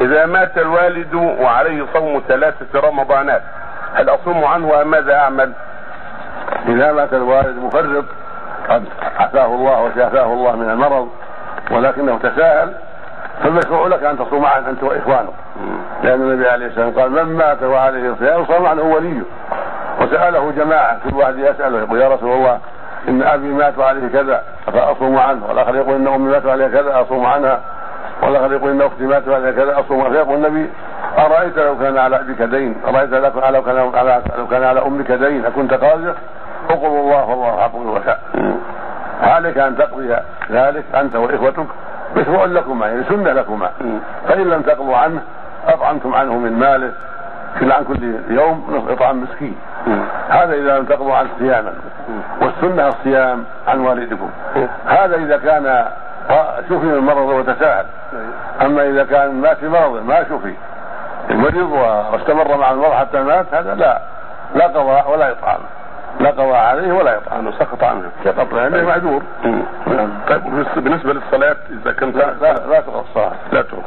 إذا مات الوالد وعليه صوم ثلاثة رمضانات هل أصوم عنه أم ماذا أعمل؟ إذا مات الوالد مفرط قد عافاه الله وشافاه الله من المرض ولكنه تساهل فالمشروع لك أن تصوم عنه أنت وإخوانك. لأن النبي عليه الصلاة والسلام قال من مات وعليه صيام صام عنه وليه. وسأله جماعة كل واحد يسأله يقول يا رسول الله إن أبي مات وعليه كذا فأصوم عنه. والآخر يقول إن أمي مات وعليها كذا أصوم عنها. والآخر يقول إن أختي مات وعليها كذا عنها فيقول النبي أرأيت لو كان على أبيك دين؟ أرأيت لو كان على لو كان على أمك دين؟ أكنت قاضية؟ اقضوا الله والله حق الوفاء عليك أن تقضي ذلك أنت وإخوتك مشروع لكما يعني سنة لكما. فإن لم تقضوا عنه أطعمتم عنه من ماله. كل عن كل يوم نصف إطعام مسكين. هذا إذا لم تقضوا عنه صياما. والسنة الصيام عن والدكم. هذا إذا كان شفي من المرض وتساهل. أما إذا كان مات في مرض ما شفي. المريض واستمر مع المرض حتى مات هذا لا. لا قضاء ولا إطعام. لا قضاء عليه ولا يطعم سقط عنه. سقط لأنه معذور. طيب بالنسبة للصلاة إذا كان لا لا, لا تقص لا تقص